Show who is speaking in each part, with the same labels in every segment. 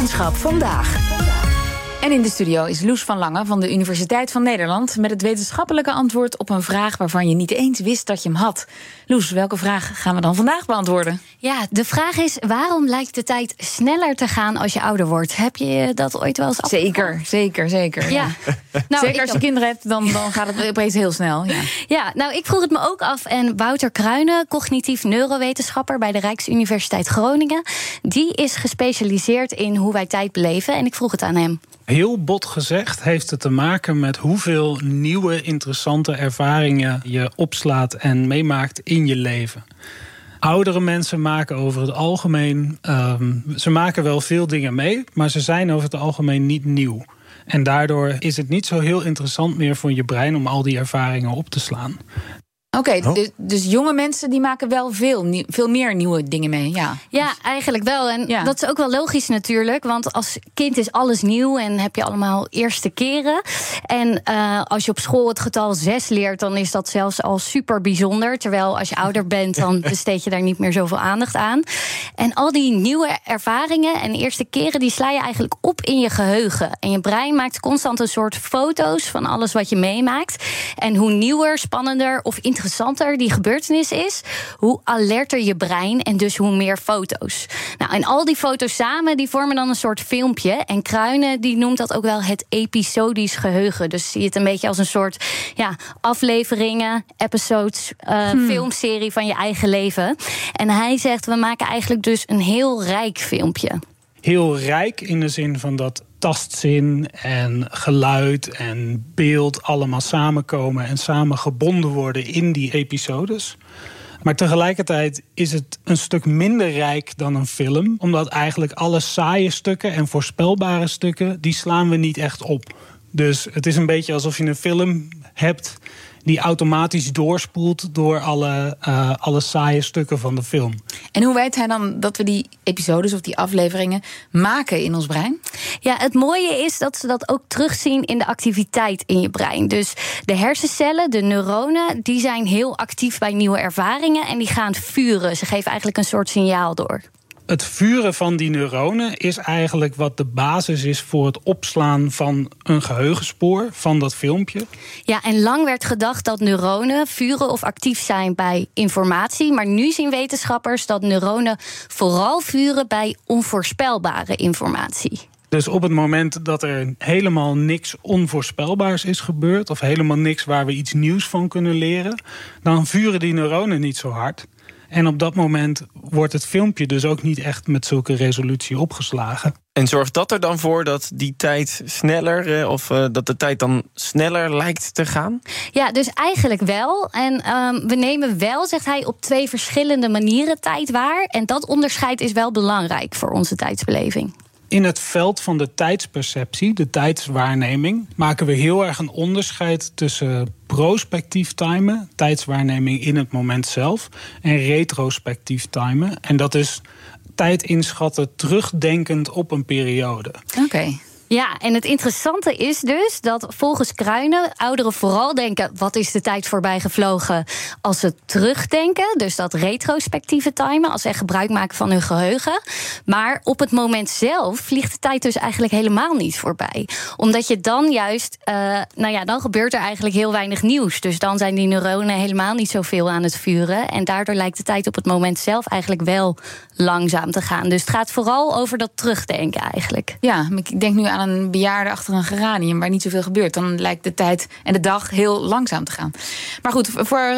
Speaker 1: Wetenschap vandaag.
Speaker 2: En in de studio is Loes van Lange van de Universiteit van Nederland met het wetenschappelijke antwoord op een vraag waarvan je niet eens wist dat je hem had. Loes, welke vraag gaan we dan vandaag beantwoorden?
Speaker 3: Ja, de vraag is: waarom lijkt de tijd sneller te gaan als je ouder wordt? Heb je dat ooit wel eens
Speaker 2: Zeker, zeker, zeker.
Speaker 3: Ja.
Speaker 2: Nou, zeker als je kinderen hebt, dan, dan gaat het opeens heel snel. Ja.
Speaker 3: ja, nou, ik vroeg het me ook af. En Wouter Kruijnen, cognitief neurowetenschapper bij de Rijksuniversiteit Groningen, die is gespecialiseerd in hoe wij tijd beleven. En ik vroeg het aan hem.
Speaker 4: Heel bot gezegd heeft het te maken met hoeveel nieuwe interessante ervaringen je opslaat en meemaakt in je leven. Oudere mensen maken over het algemeen. Ehm, ze maken wel veel dingen mee, maar ze zijn over het algemeen niet nieuw. En daardoor is het niet zo heel interessant meer voor je brein om al die ervaringen op te slaan.
Speaker 2: Oké, oh. dus, dus, jonge mensen die maken wel veel, veel meer nieuwe dingen mee. Ja,
Speaker 3: ja eigenlijk wel. En dat is ook wel logisch natuurlijk. Want als kind is alles nieuw en heb je allemaal eerste keren. En uh, als je op school het getal zes leert, dan is dat zelfs al super bijzonder. Terwijl als je ouder bent, dan besteed je daar niet meer zoveel aandacht aan. En al die nieuwe ervaringen en eerste keren, die sla je eigenlijk op in je geheugen. En je brein maakt constant een soort foto's van alles wat je meemaakt. En hoe nieuwer, spannender of interessanter interessanter die gebeurtenis is, hoe alerter je brein en dus hoe meer foto's. Nou, en al die foto's samen die vormen dan een soort filmpje. En Kruinen die noemt dat ook wel het episodisch geheugen. Dus zie je het een beetje als een soort ja, afleveringen, episodes, uh, filmserie van je eigen leven. En hij zegt: we maken eigenlijk dus een heel rijk filmpje.
Speaker 4: Heel rijk in de zin van dat tastzin en geluid en beeld allemaal samenkomen en samen gebonden worden in die episodes. Maar tegelijkertijd is het een stuk minder rijk dan een film, omdat eigenlijk alle saaie stukken en voorspelbare stukken, die slaan we niet echt op. Dus het is een beetje alsof je een film hebt die automatisch doorspoelt door alle, uh, alle saaie stukken van de film.
Speaker 2: En hoe weet hij dan dat we die episodes of die afleveringen maken in ons brein?
Speaker 3: Ja, het mooie is dat ze dat ook terugzien in de activiteit in je brein. Dus de hersencellen, de neuronen, die zijn heel actief bij nieuwe ervaringen en die gaan vuren. Ze geven eigenlijk een soort signaal door
Speaker 4: het vuren van die neuronen is eigenlijk wat de basis is voor het opslaan van een geheugenspoor van dat filmpje.
Speaker 3: Ja, en lang werd gedacht dat neuronen vuren of actief zijn bij informatie. Maar nu zien wetenschappers dat neuronen vooral vuren bij onvoorspelbare informatie.
Speaker 4: Dus op het moment dat er helemaal niks onvoorspelbaars is gebeurd, of helemaal niks waar we iets nieuws van kunnen leren, dan vuren die neuronen niet zo hard. En op dat moment wordt het filmpje dus ook niet echt met zulke resolutie opgeslagen.
Speaker 5: En zorgt dat er dan voor dat die tijd sneller, eh, of uh, dat de tijd dan sneller lijkt te gaan?
Speaker 3: Ja, dus eigenlijk wel. En um, we nemen wel, zegt hij, op twee verschillende manieren tijd waar. En dat onderscheid is wel belangrijk voor onze tijdsbeleving.
Speaker 4: In het veld van de tijdsperceptie, de tijdswaarneming, maken we heel erg een onderscheid tussen prospectief timen, tijdswaarneming in het moment zelf, en retrospectief timen. En dat is tijd inschatten terugdenkend op een periode.
Speaker 3: Oké. Ja, en het interessante is dus dat volgens Kruinen ouderen vooral denken: wat is de tijd voorbij gevlogen? Als ze terugdenken, dus dat retrospectieve timen, als ze gebruik maken van hun geheugen. Maar op het moment zelf vliegt de tijd dus eigenlijk helemaal niet voorbij. Omdat je dan juist, uh, nou ja, dan gebeurt er eigenlijk heel weinig nieuws. Dus dan zijn die neuronen helemaal niet zoveel aan het vuren. En daardoor lijkt de tijd op het moment zelf eigenlijk wel langzaam te gaan. Dus het gaat vooral over dat terugdenken eigenlijk.
Speaker 2: Ja, ik denk nu aan een bejaarde achter een geranium waar niet zoveel gebeurt. Dan lijkt de tijd en de dag heel langzaam te gaan. Maar goed, voor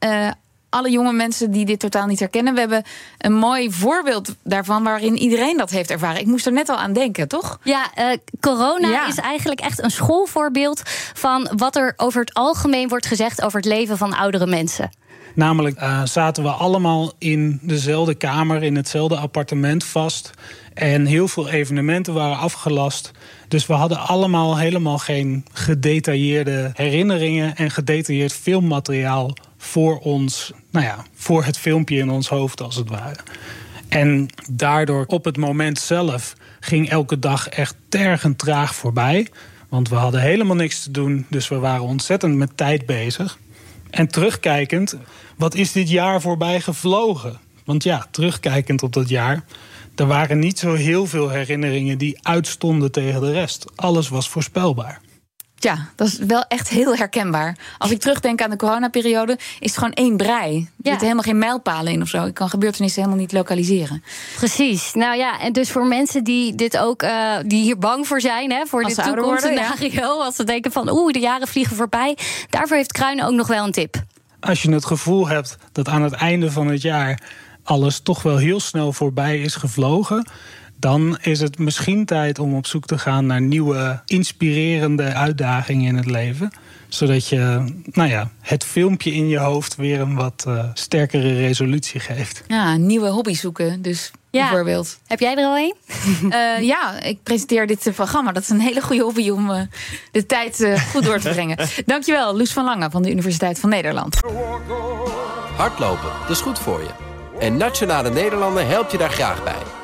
Speaker 2: uh, alle jonge mensen die dit totaal niet herkennen. We hebben een mooi voorbeeld daarvan waarin iedereen dat heeft ervaren. Ik moest er net al aan denken, toch?
Speaker 3: Ja, uh, corona is eigenlijk echt een schoolvoorbeeld van wat er over het algemeen wordt gezegd over het leven van oudere mensen.
Speaker 4: Namelijk uh, zaten we allemaal in dezelfde kamer, in hetzelfde appartement vast. En heel veel evenementen waren afgelast. Dus we hadden allemaal helemaal geen gedetailleerde herinneringen en gedetailleerd filmmateriaal voor ons, nou ja, voor het filmpje in ons hoofd als het ware. En daardoor op het moment zelf ging elke dag echt tergend traag voorbij. Want we hadden helemaal niks te doen, dus we waren ontzettend met tijd bezig. En terugkijkend, wat is dit jaar voorbij gevlogen? Want ja, terugkijkend op dat jaar, er waren niet zo heel veel herinneringen die uitstonden tegen de rest. Alles was voorspelbaar.
Speaker 2: Ja, dat is wel echt heel herkenbaar. Als ik terugdenk aan de coronaperiode, is het gewoon één brei. Er zitten helemaal geen mijlpalen in of zo. Ik kan gebeurtenissen helemaal niet lokaliseren.
Speaker 3: Precies. Nou ja, en dus voor mensen die dit ook, uh, die hier bang voor zijn, hè, voor dit toekomstscenario, ja. als ze denken van oeh, de jaren vliegen voorbij. Daarvoor heeft Kruinen ook nog wel een tip.
Speaker 4: Als je het gevoel hebt dat aan het einde van het jaar alles toch wel heel snel voorbij is gevlogen dan is het misschien tijd om op zoek te gaan naar nieuwe, inspirerende uitdagingen in het leven. Zodat je nou ja, het filmpje in je hoofd weer een wat uh, sterkere resolutie geeft.
Speaker 2: Ja, nieuwe hobby zoeken. Dus bijvoorbeeld.
Speaker 3: Heb jij er al een?
Speaker 2: uh, ja, ik presenteer dit programma. Dat is een hele goede hobby om uh, de tijd goed door te brengen. Dankjewel, Loes van Lange van de Universiteit van Nederland.
Speaker 1: Hardlopen, dat is goed voor je. En Nationale Nederlanden helpt je daar graag bij.